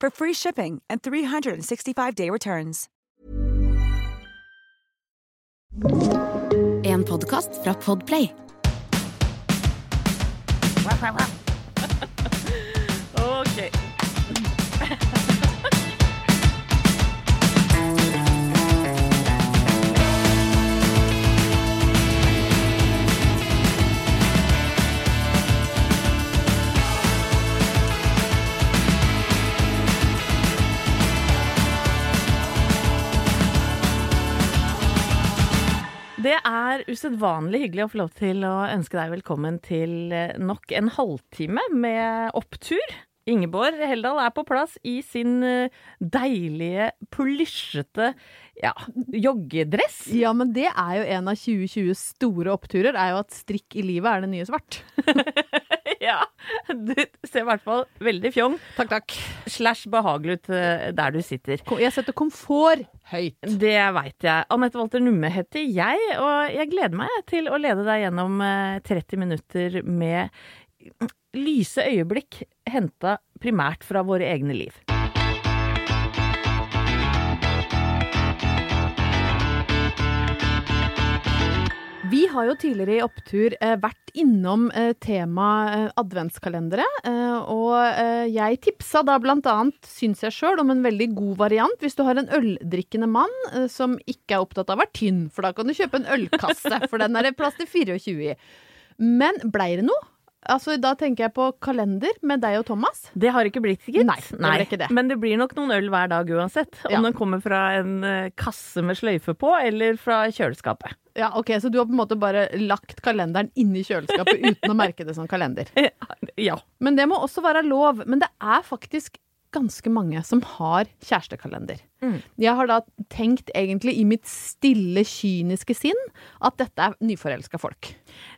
for free shipping and 365-day returns. En podkast fra Podplay. usedvanlig hyggelig å få lov til å ønske deg velkommen til eh, nok en halvtime med opptur. Ingeborg Heldal er på plass i sin eh, deilige, plysjete ja, joggedress. Ja, men det er jo en av 2020s store oppturer, er jo at strikk i livet er det nye svart. ja, du ser i hvert fall veldig fjong Takk, takk. slash behagelig ut eh, der du sitter. Ko- Jeg setter komfort høyt. Det veit jeg. Anette Walter Numme heter jeg, og jeg gleder meg til å lede deg gjennom eh, 30 minutter med lyse øyeblikk henta primært fra våre egne liv. Vi har jo tidligere i Opptur eh, vært innom eh, temaet eh, adventskalendere, og jeg tipsa da blant annet, syns jeg sjøl, om en veldig god variant hvis du har en øldrikkende mann som ikke er opptatt av å være tynn, for da kan du kjøpe en ølkasse, for den er det plass til 24 i. Men blei det noe? Altså, da tenker jeg på kalender med deg og Thomas. Det har ikke blitt, gitt. Nei, det ikke det. Men det blir nok noen øl hver dag uansett. Om Ja. den kommer fra en kasse med sløyfe på, eller fra kjøleskapet. Ja, ok, Så du har på en måte bare lagt kalenderen inni kjøleskapet uten å merke det som kalender. Ja. Men det må også være lov. Men det er faktisk ganske mange som har kjærestekalender. Mm. Jeg har da tenkt egentlig i mitt stille, kyniske sinn at dette er nyforelska folk.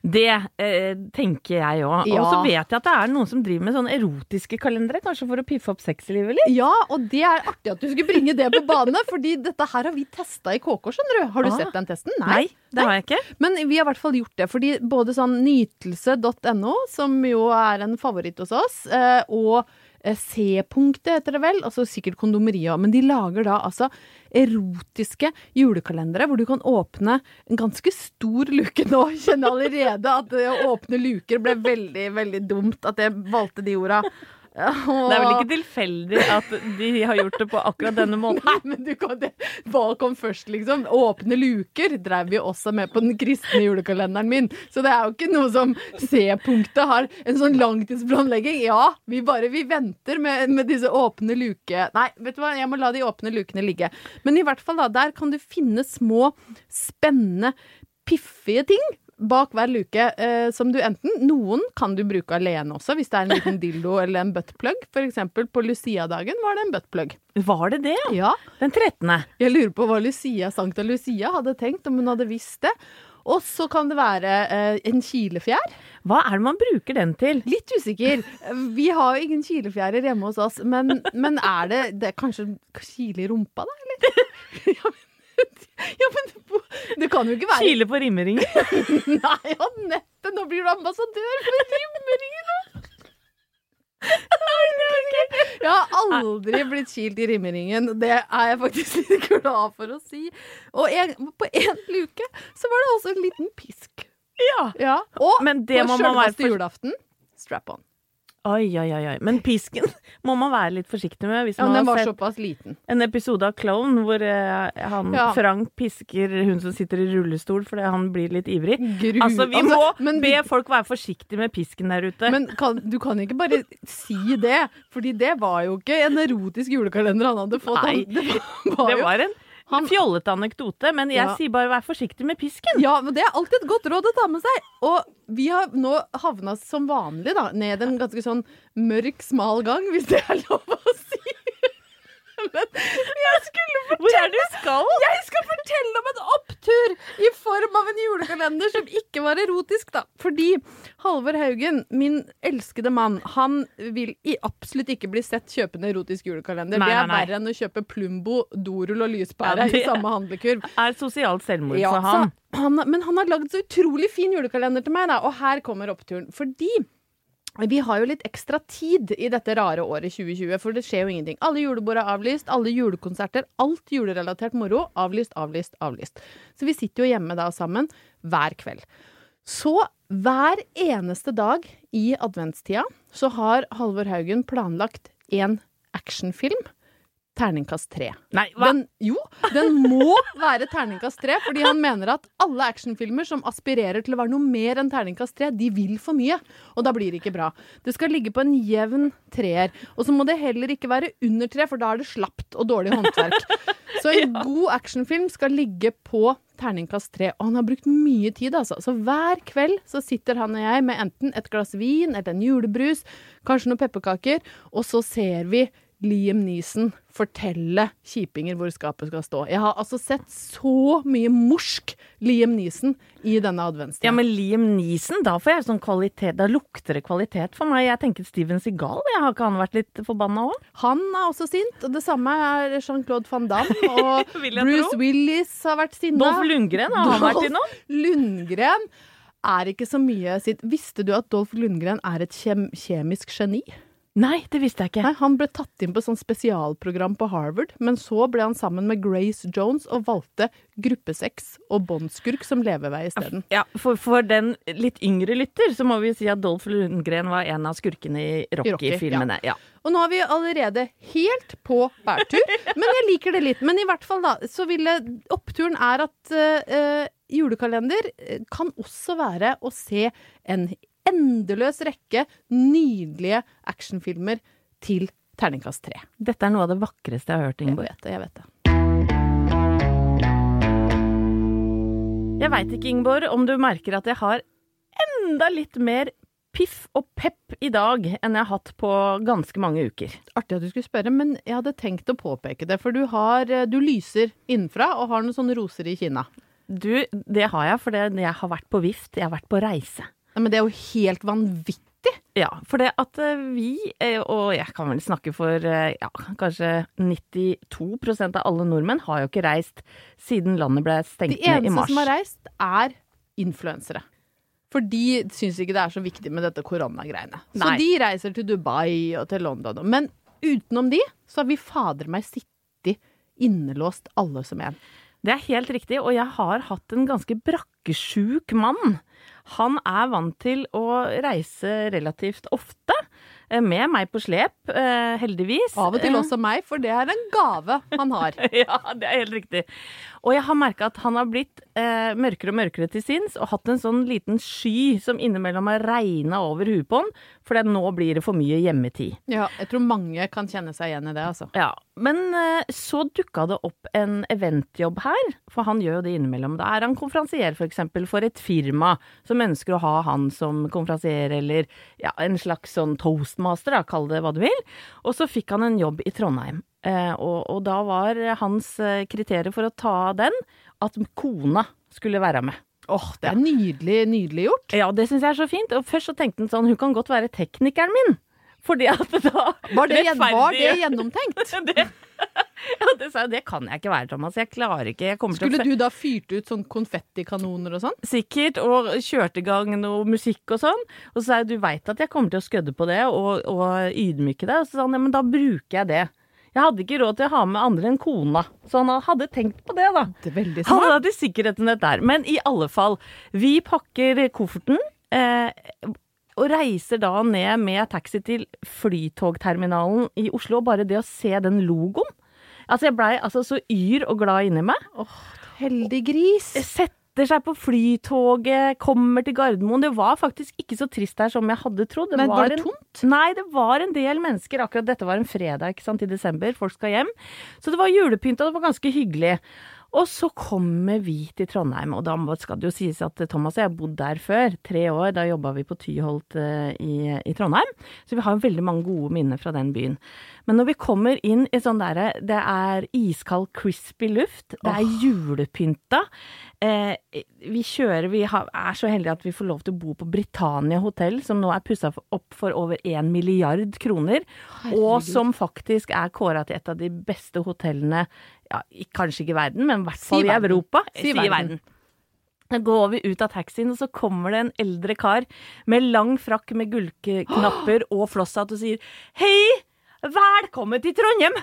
Det eh, tenker jeg òg. Ja. Og så vet jeg at det er noen som driver med sånne erotiske kalendere, kanskje for å piffe opp sexlivet litt. Ja, og det er artig at du skulle bringe det på bane, fordi dette her har vi testa i KK, skjønner du. Har du Ah. sett den testen? Nei, det har jeg ikke. Men vi har i hvert fall gjort det, fordi både sånn nytelse.no, som jo er en favoritt hos oss, eh, og eh, C-punktet heter det vel, altså sikkert kondomeriet òg, men de lager da altså erotiske julekalendere hvor du kan åpne en ganske stor luke nå. Kjenner allerede at å åpne luker ble veldig, veldig dumt at jeg valgte de orda. Det er vel ikke tilfeldig at de har gjort det på akkurat denne måten. Nei, men du kan det. Hva kom først, liksom? Åpne luker drev vi også med på den kristne julekalenderen min. Så det er jo ikke noe som C-punktet har en sånn langtidsplanlegging. Ja, vi bare vi venter med, med disse åpne luke... Nei, vet du hva, jeg må la de åpne lukene ligge. Men i hvert fall, da, der kan du finne små, spennende, piffige ting. Bak hver luke, eh, som du enten Noen kan du bruke alene også, hvis det er en liten dildo eller en buttplug. For eksempel på Lucia-dagen var det en buttplug. Var det det? Ja, Den 13. jeg lurer på hva Lucia, Sankta Lucia hadde tenkt, om hun hadde visst det. Og så kan det være eh, en kilefjær. Hva er det man bruker den til? Litt usikker. Vi har jo ingen kilefjærer hjemme hos oss, men, men er det, det er kanskje kile i rumpa, da, eller? Ja, men, det kan jo ikke være Kile på rimeringen. Nei, Anette, nå blir du ambassadør for rimeringen! Jeg har aldri blitt kilt i rimeringen. Det er jeg faktisk litt glad for å si. Og en, på én luke så var det også en liten pisk. Ja. Ja. Og Men det på sjølveste julaften strap on. Oi, oi, oi. Men pisken må man være litt forsiktig med hvis Ja, man den har var sett såpass liten. en episode av Clone hvor uh, han Ja. Frank pisker hun som sitter i rullestol fordi han blir litt ivrig. Gru. Altså, vi Altså, må men be folk være forsiktige med pisken der ute. Men kan, du kan ikke bare si det, fordi det var jo ikke en erotisk julekalender han hadde fått. Nei. Han, det var, det var en han- fjollete anekdote, men jeg Ja. sier bare vær forsiktig med pisken. Ja, men det er alltid et godt råd å ta med seg. Og vi har nå havna som vanlig da, ned en ganske sånn mørk, smal gang, hvis det er lov å si. Men jeg skulle Hvor er fortelle det du skal? Jeg skal fortelle om en opptur i form av en julekalender som ikke var erotisk, da. Fordi Halvor Haugen, min elskede mann, han vil i absolutt ikke bli sett kjøpe en erotisk julekalender. Nei, det er nei, nei. verre enn å kjøpe Plumbo, Dorull og lyspære Ja, i samme handlekurv. Er sosialt selvmord Ja, for han. han. Men han har lagd så utrolig fin julekalender til meg, da, og her kommer oppturen. Fordi vi har jo litt ekstra tid i dette rare året 2020, for det skjer jo ingenting. Alle julebord er avlyst, alle julekonserter, alt julerelatert moro, avlyst, avlyst, avlyst. Så vi sitter jo hjemme da sammen hver kveld. Så hver eneste dag i adventstida så har Halvor Haugen planlagt en actionfilm. Terningkast tre. Nei, hva? Den, jo, den må være terningkast tre, fordi han mener at alle actionfilmer som aspirerer til å være noe mer enn terningkast tre, de vil for mye. Og da blir det ikke bra. Det skal ligge på en jevn treer. Og så må det heller ikke være under tre, for da er det slapt og dårlig håndverk. Så en god actionfilm skal ligge på terningkast tre. Og han har brukt mye tid, altså. Så hver kveld så sitter han og jeg med enten et glass vin eller en julebrus, kanskje noen pepperkaker, og så ser vi Liam Neeson fortelle kjipinger hvor skapet skal stå. Jeg har altså sett så mye morsk Liam Neeson i denne adventstida. Ja, men Liam Neeson, da får jeg sånn kvalitet. Da lukter det kvalitet for meg. Jeg tenker Steven Segal, Jeg har ikke han vært litt forbanna òg? Han er også sint, og det samme er Jean-Claude van Damme. Og Bruce tro. Willis har vært sinna. Dolph Lundgren, har han vært innom? Lundgren er ikke så mye sitt Visste du at Dolph Lundgren er et kjem kjemisk geni? Nei, det visste jeg ikke. Nei, Han ble tatt inn på sånn spesialprogram på Harvard, men så ble han sammen med Grace Jones og valgte gruppesex og båndskurk som levevei isteden. Ja, for, for den litt yngre lytter, så må vi si at Dolph Lundgren var en av skurkene i Rocky, Rocky-filmene. Ja. Og nå er vi allerede helt på bærtur, men jeg liker det litt. Men i hvert fall, da, så ville Oppturen er at eh, julekalender eh, kan også være å se en endeløs rekke nydelige actionfilmer til terningkast tre. Dette er noe av det vakreste jeg har hørt, Jeg Ingeborg. vet det, jeg vet det. Jeg veit ikke, Ingeborg, om du merker at jeg har enda litt mer piff og pepp i dag enn jeg har hatt på ganske mange uker. Artig at du skulle spørre, men jeg hadde tenkt å påpeke det. For du, har, eh, du lyser innenfra og har noen sånne roser i kinna. Du, det har jeg, for jeg har vært på vift. Jeg har vært på reise. Nei, men det er jo helt vanvittig. Ja, for det at eh, vi, eh, og jeg kan vel snakke for eh, ja, kanskje 92% av alle nordmenn, har jo ikke reist siden landet ble De stengt ned i eneste som har reist, er influensere. For de syns ikke det er så viktig med dette koronagreiene. Så Nei. de reiser til Dubai og til London. Men utenom de, så har vi fader meg sittet innelåst alle som en. Det er helt riktig, og jeg har hatt en ganske brakkesjuk mann. Han er vant til å reise relativt ofte, eh, med meg på slep, eh, heldigvis. Av og til Eh, også meg, for det er en gave han har. Ja, det er helt riktig. Og jeg har merka at han har blitt eh, mørkere og mørkere til sinns, og hatt en sånn liten sky som innimellom har regna over huet på han, for nå blir det for mye hjemmetid. Ja, jeg tror mange kan kjenne seg igjen i det, altså. Ja, Men eh, så dukka det opp en eventjobb her, for han gjør jo det innimellom. Da er han konferansier for eksempel for et firma som ønsker å ha han som konferansier, eller ja, en slags sånn toastmaster, da, kall det hva du vil. Og så fikk han en jobb i Trondheim. Eh, og, og da var hans kriterier kriterium for å ta den at kona skulle være med. Åh, det er nydelig, nydelig gjort. Ja, det syns jeg er så fint. Og først så tenkte han sånn, hun kan godt være teknikeren min. Fordi at da Var det, var det gjennomtenkt? det, ja, det det kan jeg ikke være, Thomas. Jeg klarer ikke. Jeg Skulle du da fyrt ut sånn konfettikanoner og sånn? Sikkert, og kjørte i gang noe musikk og sånn. Og så sa jeg du veit at jeg kommer til å skødde på det og, og ydmyke deg. Og så sa han ja, men da bruker jeg det. Jeg hadde ikke råd til å ha med andre enn kona, så han hadde tenkt på det, da. Det er veldig Han smart. hadde sikkerheten der. Men i alle fall, vi pakker kofferten. Eh, og reiser da ned med taxi til Flytogterminalen i Oslo. Bare det å se den logoen Altså, jeg blei altså så yr og glad inni meg. Åh, Heldig gris. Setter seg på flytoget, kommer til Gardermoen. Det var faktisk ikke så trist der som jeg hadde trodd. Men var det en- tomt? Nei, det var en del mennesker. Akkurat dette var en fredag ikke sant, i desember. Folk skal hjem. Så det var julepynt, og det var ganske hyggelig. Og så kommer vi til Trondheim, og da skal det jo sies at Thomas og jeg har bodd der før. Tre år. Da jobba vi på Tyholt eh, i, i Trondheim. Så vi har veldig mange gode minner fra den byen. Men når vi kommer inn i sånn derre Det er iskald, crispy luft. Det er julepynta. Eh, vi kjører Vi har, er så heldige at vi får lov til å bo på Britannia hotell, som nå er pussa opp for over én milliard kroner. Og som faktisk er kåra til et av de beste hotellene, ja, kanskje ikke verden, men i hvert fall i. Europa. Si verden. Da går vi ut av taxien, og så kommer det en eldre kar med lang frakk med gullknapper og flosshatt og sier Hei! Velkommen til Trondheim!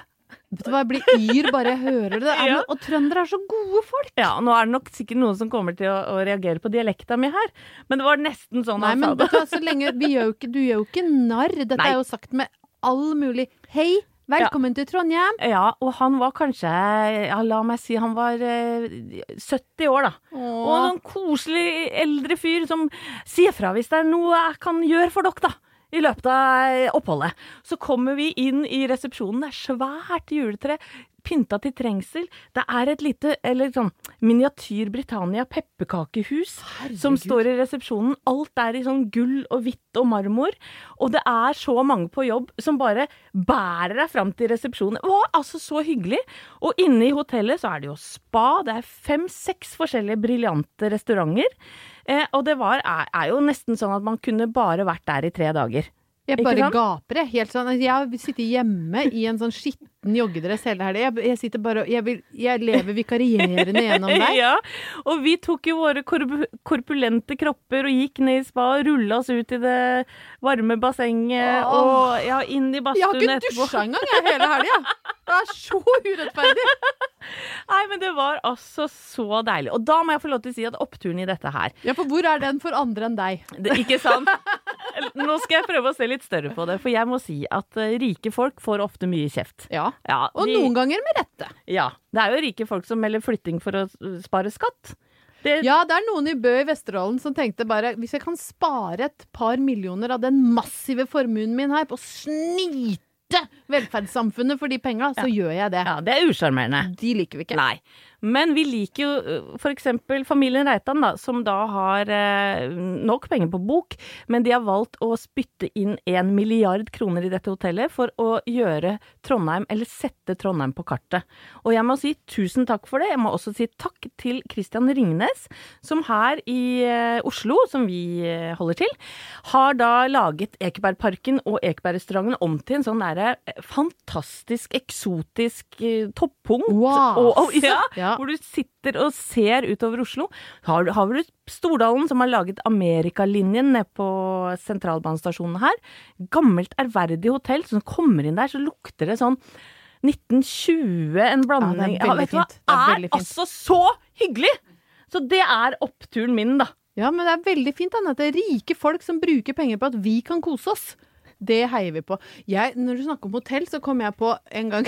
Vet du hva, jeg blir yr bare jeg hører det. er og trøndere er så gode folk. Ja, nå er det nok sikkert noen som kommer til å, å reagere på dialekta mi her, men det var nesten sånn Nei, han men sa det. du, så lenge, vi gjør ikke, du gjør jo ikke narr. Dette Nei. er jo sagt med all mulig Hei, velkommen til Trondheim. Ja, og han var kanskje, ja, la meg si, han var eh, 70 år, da. Og en sånn koselig eldre fyr som sier fra hvis det er noe jeg kan gjøre for dere, da. I løpet av oppholdet. Så kommer vi inn i resepsjonen. Det er svært juletre. Pynta til trengsel. Det er et lite, eller sånn miniatyr Britannia pepperkakehus som står i resepsjonen. Alt er i sånn gull og hvitt og marmor. Og det er så mange på jobb som bare bærer deg fram til resepsjonen. Det var altså så hyggelig. Og inne i hotellet så er det jo spa. Det er fem-seks forskjellige briljante restauranter. Eh, og det var, er, er jo nesten sånn at man kunne bare vært der i tre dager. Jeg bare gaper, jeg. Helt sånn. Jeg har sittet hjemme i en sånn skitten joggedress hele helga. Jeg, jeg sitter bare og jeg, vil, jeg lever vikarierende gjennom deg. ja, og vi tok jo våre korp korpulente kropper og gikk ned i spa og rulla oss ut i det varme bassenget Åh. og ja, inn i Jeg har ikke etterpå. dusja engang, jeg, hele helga. Det er så urettferdig. Nei, men det var altså så deilig. Og da må jeg få lov til å si at oppturen i dette her Ja, for hvor er den for andre enn deg? det, Ikke sant? Nå skal jeg prøve å se litt større på det, for jeg må si at eh, rike folk får ofte mye kjeft. Ja. Ja, Og de- noen ganger med rette. Ja. Det er jo rike folk som melder flytting for å spare skatt. Det, Ja, det er noen i Bø i Vesterålen som tenkte bare hvis jeg kan spare et par millioner av den massive formuen min her på å snite velferdssamfunnet for de penga, så gjør jeg det. ja, det er usjarmerende. De liker vi ikke. Nei. Men vi liker jo f.eks. for eksempel familien Reitan, da, som da har eh, nok penger på bok, men de har valgt å spytte inn en milliard kroner i dette hotellet for å gjøre Trondheim, eller sette Trondheim på kartet. Og jeg må si tusen takk for det. Jeg må også si takk til Christian Ringnes, som her i eh, Oslo, som vi eh, holder til, har da laget Ekebergparken og Ekebergrestauranten om til en sånn derre eh, fantastisk, eksotisk eh, topphung. Wow. Og, og, ja, Ja. Hvor du sitter og ser utover Oslo. Har, har du Stordalen, som har laget Amerikalinjen nede på sentralbanestasjonen her. Gammelt, ærverdig hotell. Så når du kommer inn der, så lukter det sånn 1920, en blanding Ja, det er ja. Det er er fint. altså så hyggelig! Så det er oppturen min, da. Ja, men det er veldig fint Anette. rike folk som bruker penger på at vi kan kose oss. Det heier vi på. Jeg, når du snakker om hotell, så kom jeg på en gang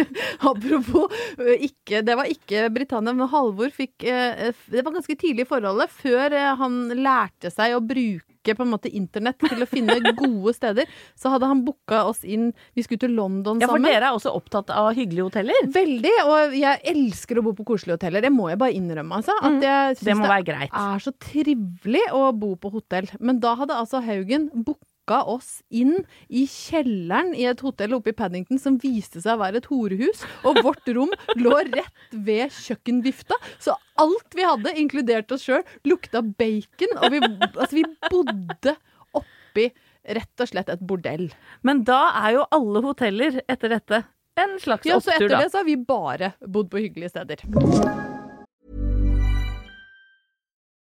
Apropos ikke, Det var ikke Britannia, men Halvor fikk Det var ganske tidlig i forholdet, før han lærte seg å bruke på en måte internett til å finne gode steder. Så hadde han booka oss inn Vi skulle til London sammen. Ja, For sammen. dere er også opptatt av hyggelige hoteller? Veldig, og jeg elsker å bo på koselige hoteller. Det må jeg bare innrømme, altså. At jeg syns Det må være greit. er så trivelig å bo på hotell. Men da hadde altså Haugen booka oss inn i kjelleren i et hotell oppe i Paddington som viste seg å være et horehus. Og vårt rom lå rett ved kjøkkenvifta. Så alt vi hadde, inkludert oss sjøl, lukta bacon. Og vi, altså, vi bodde oppi rett og slett et bordell. Men da er jo alle hoteller etter dette en slags opptur Ja, så etter da. det så har vi bare bodd på hyggelige steder.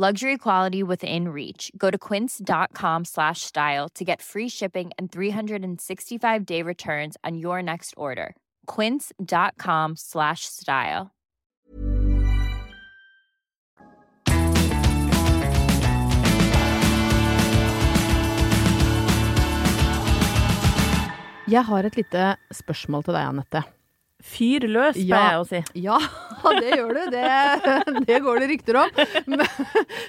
Luxury quality within reach. Go to quince.com slash style to get free shipping and 365 day returns on your next order. Quince.com slash style. Jeg har et lite spørsmål til deg, Anette. Fyr løs, pleier Ja. jeg å si. Ja, det gjør du. Det, det går det rykter om. Men,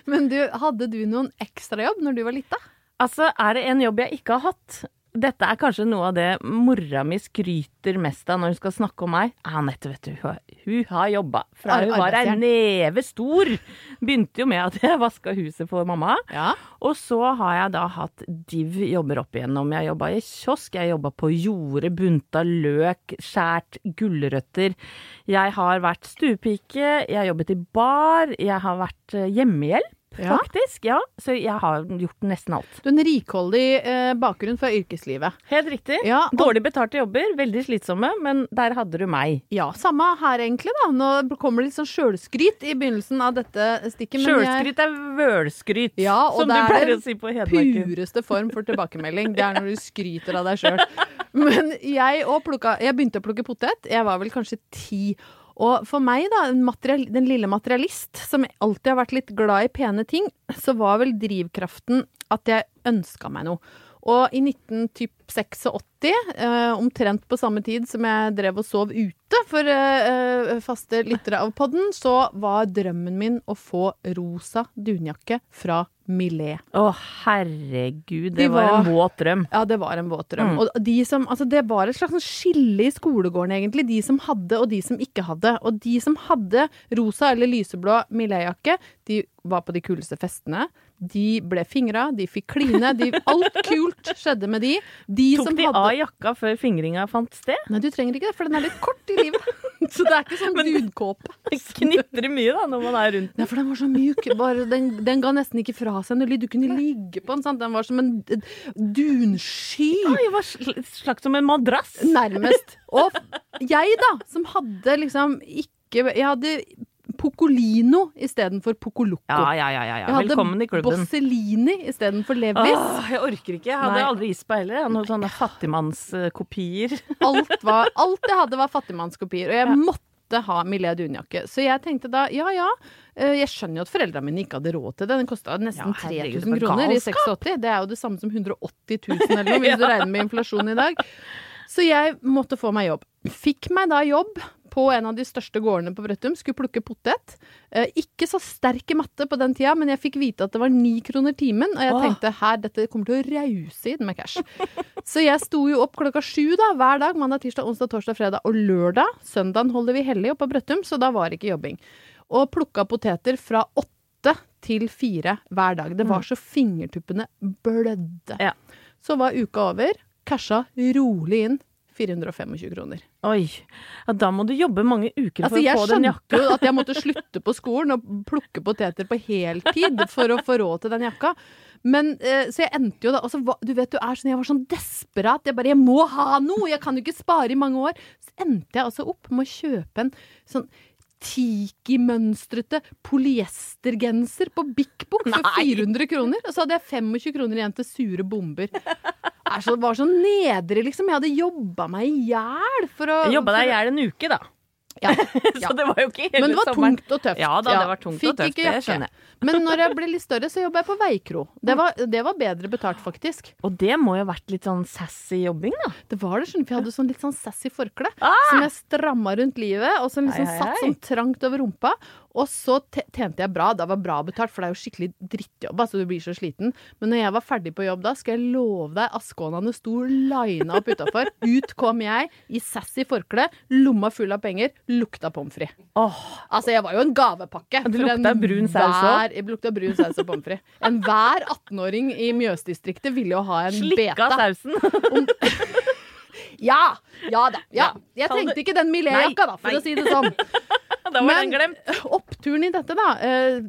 men du, hadde du noen ekstrajobb når du var lita? Altså, er det en jobb jeg ikke har hatt? Dette er kanskje noe av det mora mi skryter mest av når hun skal snakke om meg. Anette, vet du, hun, hun har jobba fra hun var ei neve stor. Begynte jo med at jeg vaska huset for mamma. Ja. Og så har jeg da hatt div jobber opp igjennom. Jeg jobba i kiosk, jeg jobba på jordet, bunta løk, skjært gulrøtter. Jeg har vært stuepike, jeg har jobbet i bar, jeg har vært eh, hjemmehjelp. Ja. Faktisk, ja. Så jeg har gjort nesten alt. Du har en rikholdig eh, bakgrunn fra yrkeslivet. Helt riktig. Ja, og- Dårlig betalte jobber, veldig slitsomme, men der hadde du meg. Ja, samme her egentlig, da. Nå kommer det litt sånn sjølskryt i begynnelsen av dette stikket. Sjølskryt er vølskryt, Ja, som du er pleier å si på Hedmarken. Det er den pureste form for tilbakemelding. Det er når du skryter av deg sjøl. Men jeg, plukka, jeg begynte å plukke potet. Jeg var vel kanskje ti. Og for meg, da, den lille materialist som alltid har vært litt glad i pene ting, så var vel drivkraften at jeg ønska meg noe. Og i 1986, eh, omtrent på samme tid som jeg drev og sov ute for eh, eh, faste lyttere av podden, så var drømmen min å få rosa dunjakke fra Millet. Å, herregud, De det var en våt drøm. Ja, det var en våt drøm. Mm. Og de som, altså det var et slags sånn skille i skolegården, egentlig. De som hadde, og de som ikke hadde. Og de som hadde rosa eller lyseblå Millet-jakke, de var på de kuleste festene. De ble fingra, de fikk kline. De, alt kult skjedde med de. De Tok som de hadde av jakka før fingringa fant sted? Nei, du trenger ikke det, for den er litt kort i livet. Så det er ikke sånn dudkåpe. Det knitrer mye da når man er rundt Nei, for den var så mjuk. Bare, den, den ga nesten ikke fra seg noe lyd. Du kunne ligge på den. Sant? Den var som en dunsky. Oi, var sl- slags som en madrass. Nærmest. Og jeg, da, som hadde liksom ikke Jeg hadde Pocolino istedenfor Pocoloco. Ja, ja, ja, ja, ja. Jeg hadde Velkommen i klubben. Bossellini istedenfor Levis. Åh, jeg orker ikke. Jeg hadde Nei. aldri ispa heller. Jeg hadde noen sånne fattigmannskopier. Alt, var, alt jeg hadde var fattigmannskopier, og jeg måtte ha Millet dunjakke. Så jeg tenkte da, ja ja, eh, jeg skjønner jo at foreldrene mine ikke hadde råd til det. Den kosta nesten Ja, 3000 kroner i 86. Det er jo det samme som 180 000 eller noe, hvis du regner med inflasjon i dag. Så jeg måtte få meg jobb. Fikk meg da jobb på en av de største gårdene på Brøttum, skulle plukke potet. Eh, ikke så sterk i matte på den tida, men jeg fikk vite at det var ni kroner timen, og jeg Åh. tenkte her, dette kommer til å rause inn med cash. Så jeg sto jo opp klokka sju da, hver dag, mandag, tirsdag, onsdag, torsdag, fredag og lørdag. Søndagen holder vi hellig oppe på Brøttum, så da var det ikke jobbing. Og plukka poteter fra åtte til fire hver dag. Det var så fingertuppene blødde. Ja. Så var uka over. Casha rolig inn 425 kroner. Oi. Ja, da må du jobbe mange uker Altså, for jeg å få den skjønte jo at jeg måtte slutte på skolen og plukke poteter på heltid for å få råd til den jakka. Men, eh, så jeg endte jo da og så Du vet, du er sånn, jeg var sånn desperat. Jeg bare Jeg må ha noe! Jeg kan jo ikke spare i mange år. Så endte jeg altså opp med å kjøpe en sånn Tiki-mønstrete polyestergenser på Bik Bok for Nei. 400 kroner. Og så hadde jeg 25 kroner igjen til sure bomber. Det var så nedrig, liksom. Jeg hadde jobba meg i hjel for å Jobba deg i hjel en uke, da. Ja, Så det var jo ikke hele Men det var sommeren. tungt og tøft. Ja da, det var tungt og tøft, det skjønner jeg. Men når jeg ble litt større, så jobba jeg på Veikro. Det var, det var bedre betalt, faktisk. Og det må jo ha vært litt sånn sassy jobbing, da. Det var det, skjønner du, for jeg hadde sånn litt sånn sassy forkle. Ah! Som jeg stramma rundt livet, og som liksom Hei, hei, satt sånn trangt over rumpa. Og så tjente jeg bra. Det var bra betalt, for det er jo skikkelig drittjobb. Altså, du blir så sliten. Men når jeg var ferdig på jobb da, skal jeg love deg, askånene sto lina opp utafor. Ut kom jeg i sassy forkle, lomma full av penger, lukta pommes frites. Oh. Altså, jeg var jo en gavepakke. Du lukta brun saus òg? Jeg lukta brun saus og pommes frites. Enhver 18-åring i Mjøsdistriktet ville jo ha en Slikka beta. sausen. Ja! Ja da. Ja. Jeg trengte ikke den Millet-jakka, da, for Nei, å si det sånn. da var den glemt. oppturen i dette, da eh,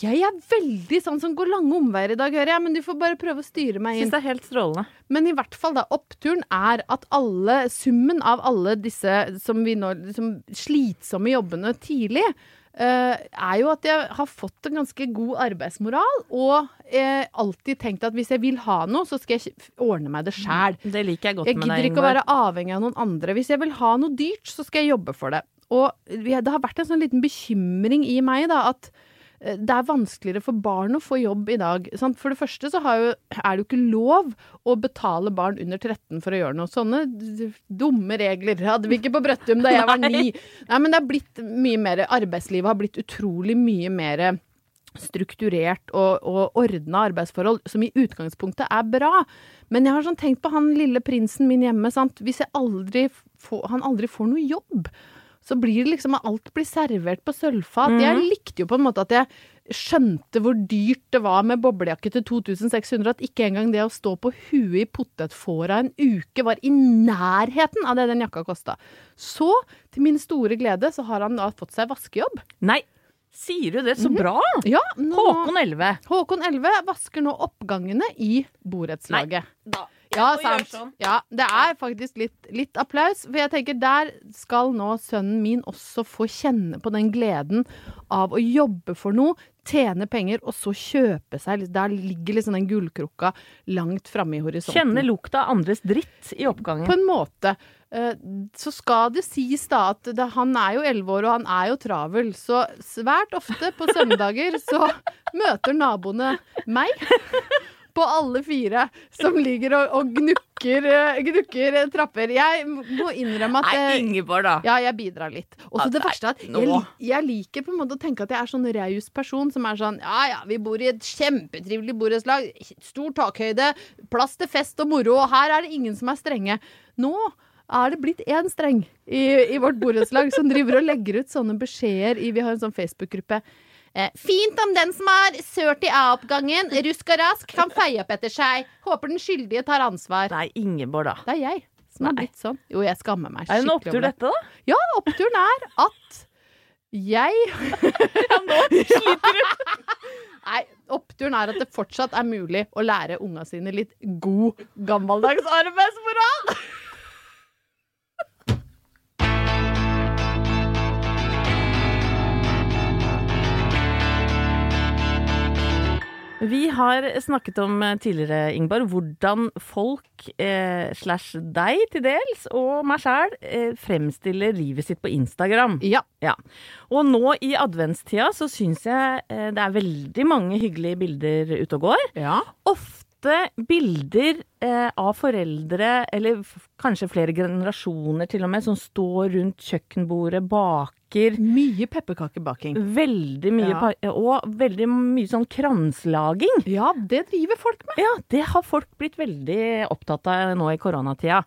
Jeg er veldig sånn som går lange omveier i dag, hører jeg, men du får bare prøve å styre meg Syns inn. det er helt strålende. Men i hvert fall, da. Oppturen er at alle Summen av alle disse som vi nå liksom, slitsomme jobbene tidlig, Uh, er jo at jeg har fått en ganske god arbeidsmoral, og eh, alltid tenkt at hvis jeg vil ha noe, så skal jeg ordne meg det sjæl. Det liker jeg godt Jeg med gidder deg, ikke å være avhengig av noen andre. Hvis jeg vil ha noe dyrt, så skal jeg jobbe for det. Og det har vært en sånn liten bekymring i meg, da, at eh, det er vanskeligere for barn å få jobb i dag. Sant? For det første så har jo, er det jo ikke lov å betale barn under 13 for å gjøre noe. Sånne dumme regler hadde vi ikke på Brøttum da jeg var ni. Nei, men det har blitt mye mer Arbeidslivet har blitt utrolig mye mer strukturert og, og ordna arbeidsforhold, som i utgangspunktet er bra. Men jeg har sånn tenkt på han lille prinsen min hjemme. Sant? Hvis jeg aldri får, han aldri får noe jobb, så blir det liksom at alt blir servert på sølvfat. Jeg likte jo på en måte at jeg skjønte hvor dyrt det var med boblejakke til 2600, at ikke engang det å stå på huet i potetfåra en uke var i nærheten av det den jakka kosta. Så, til min store glede, så har han da fått seg vaskejobb. Nei, sier du det? Så bra! Ja, nå, Håkon 11. Håkon 11 vasker nå oppgangene i borettslaget. Da. Ja, sant. sånn. Ja, det er faktisk litt, litt applaus. For jeg tenker der skal nå sønnen min også få kjenne på den gleden av å jobbe for noe, tjene penger, og så kjøpe seg Der ligger liksom den gullkrukka langt framme i horisonten. Kjenne lukta av andres dritt i oppgangen. På en måte. Eh, Så skal det sies da at det, han er jo elleve år, og han er jo travel. Så svært ofte på søndager så møter naboene meg. På alle fire som ligger og, og gnukker, eh, gnukker trapper. Jeg må innrømme at Nei, eh, Ingeborg, da. ja, jeg bidrar litt. Og så det verste er at jeg, jeg liker på en måte å tenke at jeg er sånn raus person som er sånn Ja ja, vi bor i et kjempetrivelig borettslag. Stor takhøyde. Plass til fest og moro. Og her er det ingen som er strenge. Nå er det blitt én streng i, i vårt borettslag som driver og legger ut sånne beskjeder i Vi har en sånn Facebook-gruppe. Eh, fint om den som har sørt i A-oppgangen, rusk og rask, kan feie opp etter seg. Håper den skyldige tar ansvar. Nei, Ingeborg, da. Det er jeg som Nei. blitt sånn. Jo, jeg skammer meg Er det en opptur, det. dette, da? Ja, oppturen er at jeg Nei, oppturen er at det fortsatt er mulig å lære unga sine litt god gammeldags arbeidsmoral. Vi har snakket om eh, tidligere, Ingvar, hvordan folk eh, slash deg til dels, og meg sjæl, eh, fremstiller livet sitt på Instagram. Ja. Ja. Og nå i adventstida så syns jeg eh, det er veldig mange hyggelige bilder ute og går. ja. Ofte bilder eh, av foreldre, eller kanskje flere generasjoner til og med, som står rundt kjøkkenbordet, baker. Mye pepperkakebaking. Veldig mye, Ja. og veldig mye sånn kranslaging. Ja, det driver folk med. Ja, det har folk blitt veldig opptatt av nå i koronatida.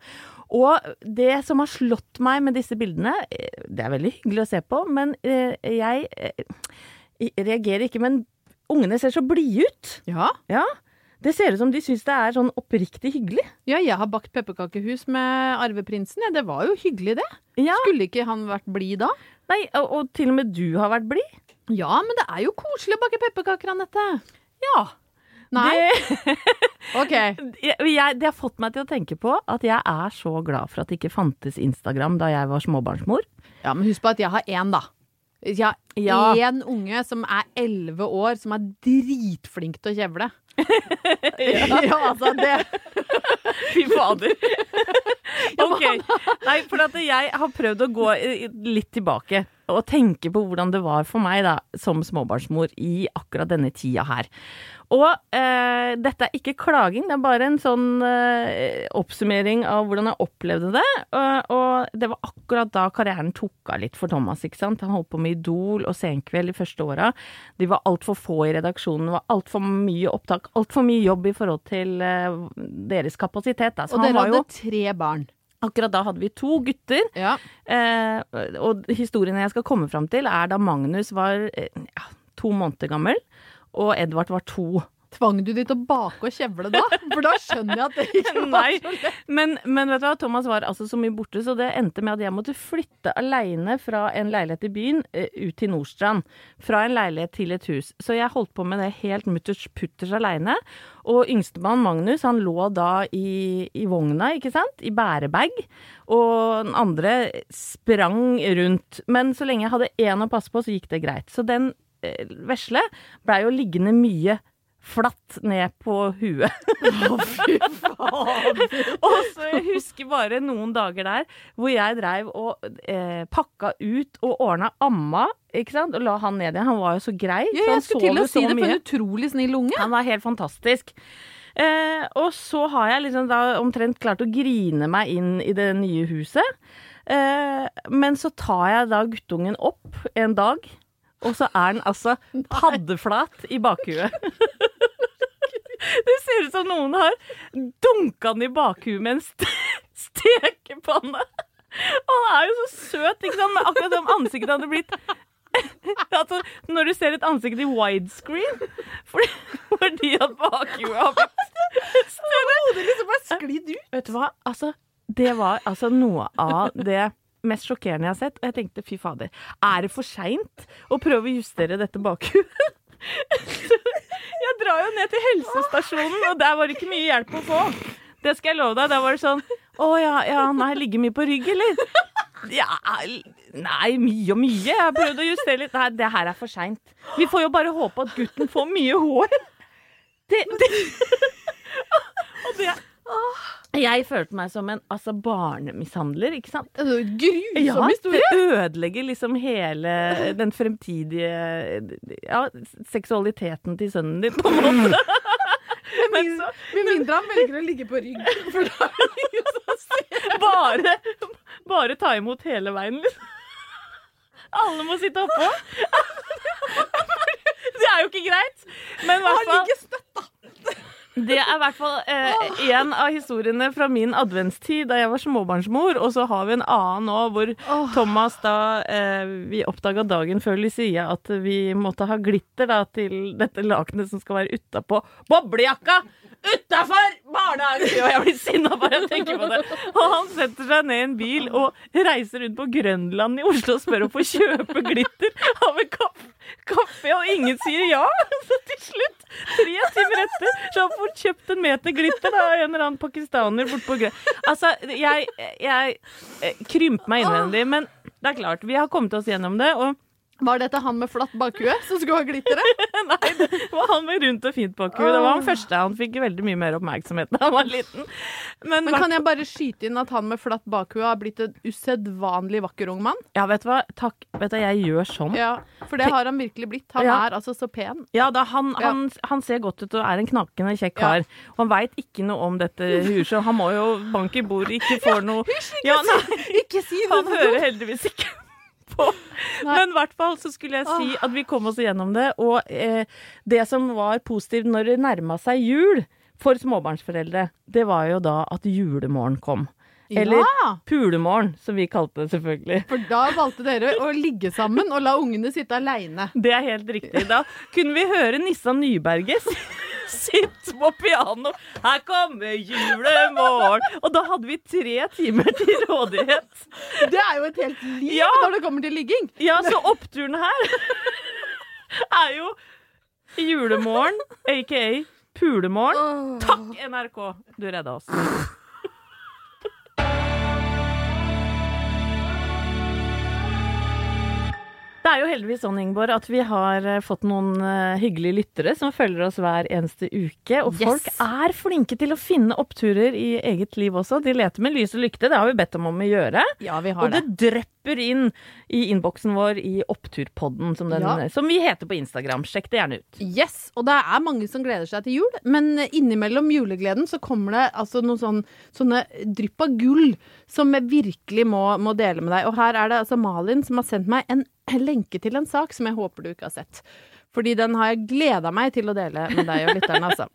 Og det som har slått meg med disse bildene, eh, det er veldig hyggelig å se på, men eh, jeg eh, reagerer ikke. Men ungene ser så blide ut. Ja. Ja. Det ser ut som de syns det er sånn oppriktig hyggelig. ja, jeg har bakt pepperkakehus med arveprinsen. Ja, det var jo hyggelig, det. Ja. Skulle ikke han vært blid da? Nei, og, og til og med du har vært blid. Ja, men det er jo koselig å bake pepperkaker, Anette. Ja. Nei? Det, OK. jeg, jeg, det har fått meg til å tenke på at jeg er så glad for at det ikke fantes Instagram da jeg var småbarnsmor. Ja, men husk på at jeg har én, da. Jeg har Ja. én unge som er elleve år, som er dritflink til å kjevle. ja. altså det Fy fader. OK. Nei, for at jeg har prøvd å gå litt tilbake og tenke på hvordan det var for meg da, som småbarnsmor i akkurat denne tida her. Og eh, dette er ikke klaging, det er bare en sånn eh, oppsummering av hvordan jeg opplevde det. Og, og, det var akkurat da karrieren tok av litt for Thomas. ikke sant? Han holdt på med Idol og Senkveld de første åra. De var altfor få i redaksjonen, det var altfor mye opptak, altfor mye jobb i forhold til eh, deres kapasitet. Da. og dere hadde tre barn. Akkurat da hadde vi to gutter. Ja. Eh, og historien jeg skal komme fram til, er da Magnus var eh, ja, to måneder gammel, og Edvard var to. Tvang du de til å bake og kjevle da? For da skjønner jeg at det ikke var Nei, så lett. men, men vet du hva, Thomas var altså så mye borte, så det endte med at jeg måtte flytte aleine fra en leilighet i byen eh, ut til Nordstrand. Fra en leilighet til et hus. Så jeg holdt på med det helt mutters putters aleine. Og yngstemann Magnus han lå da i, i vogna, ikke sant, i bærebag. Og den andre sprang rundt. Men så lenge jeg hadde én å passe på, så gikk det greit. Så den vesle blei jo liggende mye flatt ned på huet. og så jeg husker bare noen dager der hvor jeg dreiv og eh, pakka ut og ordna amma, ikke sant, og la han ned igjen. Han var jo så grei. Ja, jeg skulle til å si det mye. for en utrolig snill unge. Han var helt fantastisk. Eh, og så har jeg liksom da omtrent klart å grine meg inn i det nye huset. Eh, men så tar jeg da guttungen opp en dag, og så er den altså paddeflat i bakhuet. Det ser ut som noen har dunka den i bakhuet med en st stekepanne. Og han er jo så søt, ikke sant? Men akkurat som ansiktet hadde blitt altså, Når du ser et ansikt i widescreen fordi, fordi at bakhuet har blitt større. Hodet liksom bare sklidd ut. Vet du hva? Altså, det var altså noe av det mest sjokkerende jeg har sett. Og jeg tenkte fy fader, er det for seint å prøve å justere dette bakhuet? Jeg drar jo ned til helsestasjonen, og der var det ikke mye hjelp å få. Det skal jeg love deg. Der var det sånn Å ja, ja, nei, ligger mye på rygg, eller? Ja, nei, mye og mye. Jeg har prøvd å justere litt. Nei, det her er for seint. Vi får jo bare håpe at gutten får mye hår. Det, det. Og det Jeg følte meg som en altså, barnemishandler, ikke sant? Grusom Ja, historie. det ødelegger liksom hele den fremtidige ja, seksualiteten til sønnen din, på en måte. Men så Med mindre han velger å ligge på rygg. For da er det ingen som ser. bare, bare ta imot hele veien, liksom. Alle må sitte oppå. Det er jo ikke greit. Men i hvert Han fall ligger støtt, da. Det er i hvert fall eh, en av historiene fra min adventstid da jeg var småbarnsmor. Og så har vi en annen nå hvor Thomas da eh, Vi oppdaga dagen før Lucia at vi måtte ha glitter da til dette lakenet som skal være utapå boblejakka! Utafor barnehagen! Og jeg blir sinna bare jeg tenker på det. Og han setter seg ned i en bil og reiser rundt på Grønland i Oslo og spør om å få kjøpe glitter av en kaffe, kaffe, og ingen sier ja. Så til slutt, tre timer etter, så har fått kjøpt en meter glitter av en eller annen pakistaner bortpå Grønland. Altså, jeg, jeg eh, krymper meg innvendig, men det er klart, vi har kommet oss gjennom det. og Var dette han med flatt bakhue som skulle ha glitteret? Nei, det var han med rundt og fint bakhue. Det var han første. Han fikk veldig mye mer oppmerksomhet da han var liten. Men, Men kan jeg bare skyte inn at han med flatt bakhue har blitt en usedvanlig vakker ung mann? ja, vet du hva? Takk. Vet du, jeg gjør sånn. Ja, For det har han virkelig blitt. Han Ja. er altså så pen. Ja, da, han, Ja. han, han ser godt ut og er en knakende kjekk Ja. kar. Og han veit ikke noe om dette huset, han må jo banke i bordet, ikke få noe ja, nei, Ikke si Han hører heldigvis ikke på. Men i hvert fall så skulle jeg si at vi kom oss gjennom det. Og eh, det som var positivt når det nærma seg jul for småbarnsforeldre, det var jo da at julemorgen kom. Eller Ja! pulemorgen, som vi kalte det selvfølgelig. For da valgte dere å ligge sammen og la ungene sitte aleine. Det er helt riktig. Da kunne vi høre Nissa Nyberget sitte på piano. Her kommer julemorgen! Og da hadde vi tre timer til rådighet. Det er jo et helt liv Ja. når det kommer til ligging. Ja, så oppturen her er jo julemorgen, aka pulemorgen. Takk, NRK! Du redda oss. Det er jo heldigvis sånn, Ingeborg, at vi har eh, fått noen eh, hyggelige lyttere som følger oss hver eneste uke. Og Yes. folk er flinke til å finne oppturer i eget liv også. De leter med lys og lykte, det har vi bedt dem om å gjøre. Ja, vi har Og det drypper inn i innboksen vår i Oppturpodden, som, den, Ja. som vi heter på Instagram. Sjekk det gjerne ut. Yes, og det er mange som gleder seg til jul, men innimellom julegleden så kommer det altså noen sånn, sånne drypp av gull som jeg virkelig må, må dele med deg. Og her er det altså Malin som har sendt meg en lenke til en sak som jeg håper du ikke har sett. Fordi den har jeg gleda meg til å dele med deg og lytterne, altså.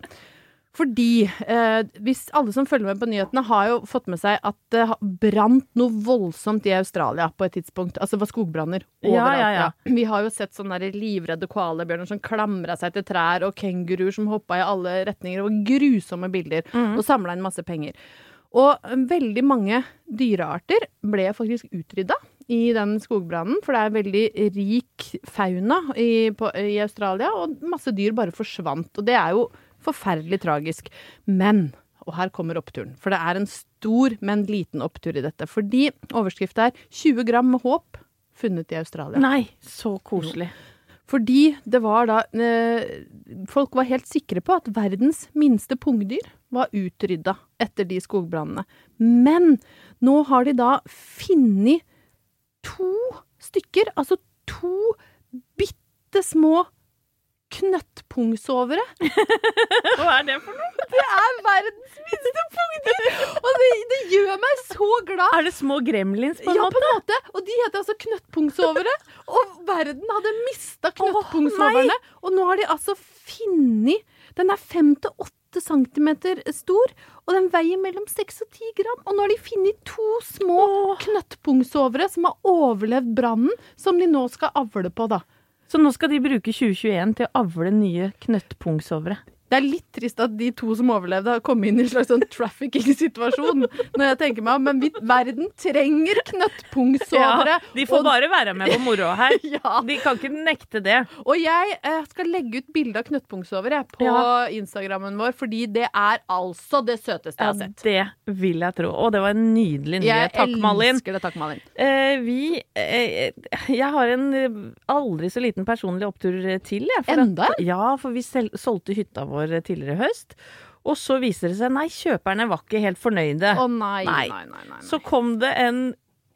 Fordi eh, hvis alle som følger med på nyhetene, har jo fått med seg at det brant noe voldsomt i Australia på et tidspunkt. Altså det var skogbranner Ja, overalt. ja, ja. Vi har jo sett sånne livredde koalabjørner som klamra seg til trær, og kenguruer som hoppa i alle retninger. og grusomme bilder. Og samla inn masse penger. Og eh, veldig mange dyrearter ble faktisk utrydda i den skogbrannen, for det er veldig rik fauna i, på, i Australia, og masse dyr bare forsvant. Og det er jo forferdelig tragisk. Men og her kommer oppturen. For det er en stor, men liten opptur i dette. Fordi overskrifta er 20 gram med håp funnet i Australia. Nei, så koselig. Fordi det var da eh, Folk var helt sikre på at verdens minste pungdyr var utrydda etter de skogbrannene. Men nå har de da funnet to stykker, altså to bitte små knøttpungsovere. Hva er det for noe? Det er verdens minste pungdyr! Og det, det gjør meg så glad. Er det små gremlins på en ja, måte? på en måte. Og de heter altså knøttpungsovere. Og verden hadde mista knøttpungsoverne. og nå har de altså funnet Den er fem til åtte centimeter stor, og den veier mellom 6 og 10 gram. Og nå har de funnet to små knøttpungsovere som har overlevd brannen, som de nå skal avle på, da. Så nå skal de bruke 2021 til å avle nye knøttpungsovere. Det er litt trist at de to som overlevde, har kommet inn i en slags sånn trafficking-situasjon. Når jeg tenker meg Men vi, verden trenger knøttpunktsovere. Ja, de får og- bare være med på moroa her. Ja. De kan ikke nekte det. Og jeg eh, skal legge ut bilde av knøttpunktsovere på Ja. Instagrammen vår, fordi det er altså det søteste jeg har sett. det vil jeg tro. Og det var en nydelig Jeg nyhet. Takk, Malin. elsker det. Takk, Malin. Eh, vi eh, Jeg har en aldri så liten personlig opptur til, jeg. Enda at- Ja, for vi solgte hytta vår tidligere i høst. Og så viser det seg nei, kjøperne var ikke helt fornøyde. Å nei, Nei. nei. nei, nei. Så kom det en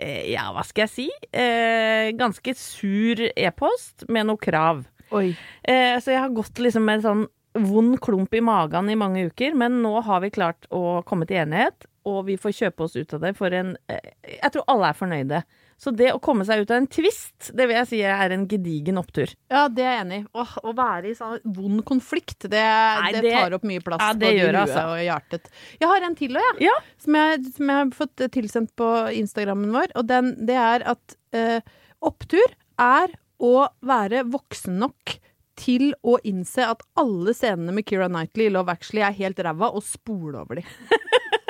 eh, ja, hva skal jeg si? Eh, ganske sur e-post med noe krav. Oi. Eh, så jeg har gått liksom med en sånn vond klump i magen i mange uker, men nå har vi klart å komme til enighet, og vi får kjøpe oss ut av det for en eh, Jeg tror alle er fornøyde. Så det å komme seg ut av en tvist, det vil jeg si er en gedigen opptur. Ja, det er jeg enig i. Å være i sånn vond konflikt, det, Nei, det det- tar opp mye plass Ja, det både gjør altså. og hjertet. Jeg har en til òg, jeg. Ja. Som, jeg. som jeg har fått tilsendt på Instagrammen vår. Og den, det er at eh, opptur er å være voksen nok til å innse at alle scenene med Keira Knightley i Love Actually er helt ræva, og spole over de.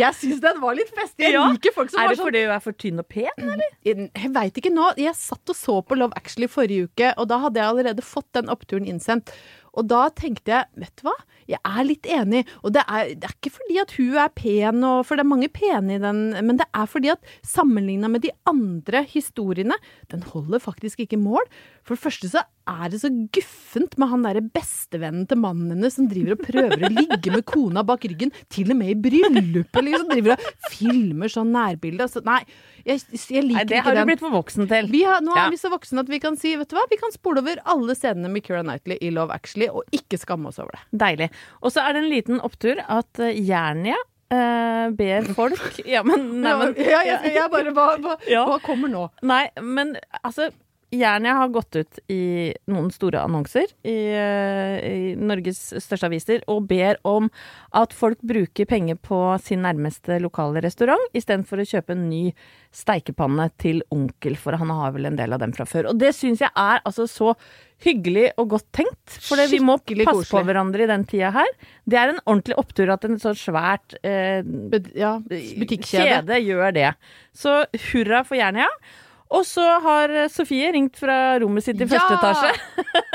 Jeg syns den var litt festlig. Jeg liker folk som Er det sånn fordi hun er for tynn og pen, eller? jeg jeg veit ikke nå. Jeg satt og så på Love Actually forrige uke, og da hadde jeg allerede fått den oppturen innsendt. Og da tenkte jeg, vet du hva, jeg er litt enig. Og det er, det er ikke fordi at hun er pen, og, for det er mange pene i den, men det er fordi at sammenligna med de andre historiene, den holder faktisk ikke mål. For det første så er det så guffent med han derre bestevennen til mannen hennes som driver og prøver å ligge med kona bak ryggen, til og med i bryllupet, liksom. Driver og filmer sånn nærbilde. Altså, nei, jeg, jeg liker Nei, det har du den. blitt for voksen til. Vi har, nå Ja. er vi så voksne at vi kan si vet du hva, vi kan spole over alle scenene med Keira Knightley i Love Actually, og ikke skamme oss over det. Deilig. Og så er det en liten opptur at uh, Jernia Uh, ber folk Ja, men, nei, men ja, jeg, jeg bare, hva, hva, Ja. hva kommer nå? Nei, men altså Jernia har gått ut i noen store annonser i, eh, i Norges største aviser og ber om at folk bruker penger på sin nærmeste lokale restaurant istedenfor å kjøpe en ny steikepanne til onkel, for han har vel en del av dem fra før. Og det syns jeg er altså så hyggelig og godt tenkt, for vi må passe passe på hverandre i den tida her. Det er en ordentlig opptur at en så svært eh, Ja, butikkjede. kjede gjør det. Så hurra for Jernia. Og så har Sofie ringt fra rommet sitt i Ja! første etasje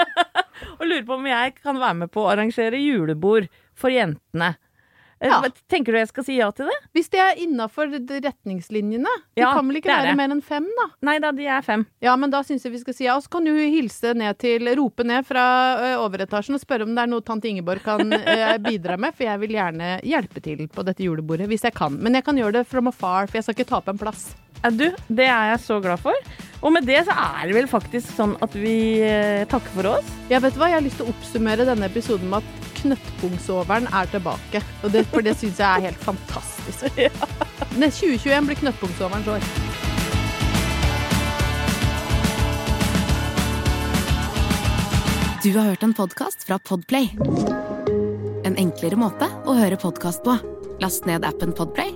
og lurer på om jeg kan være med på å arrangere julebord for jentene. Ja. Tenker du jeg skal si ja til det? Hvis det er innafor retningslinjene. Det Ja, kan vel ikke være det. mer enn fem, da? Nei da, de er fem. Ja, men da syns jeg vi skal si ja. Og så kan du hilse ned til Rope ned fra overetasjen og spørre om det er noe tante Ingeborg kan bidra med, for jeg vil gjerne hjelpe til på dette julebordet hvis jeg kan. Men jeg kan gjøre det from afar, for jeg skal ikke tape en plass. Du, det er jeg så glad for. Og med det så er det vel faktisk sånn at vi eh, takker for oss. Ja, vet du hva? Jeg har lyst til å oppsummere denne episoden med at knøttpungsoveren er tilbake. Og det, for det syns jeg er helt fantastisk. ja. 2021 blir knøttpungsoverens år. Du har hørt en podcast fra Podplay. En enklere måte å høre podcast på. Last ned appen Podplay,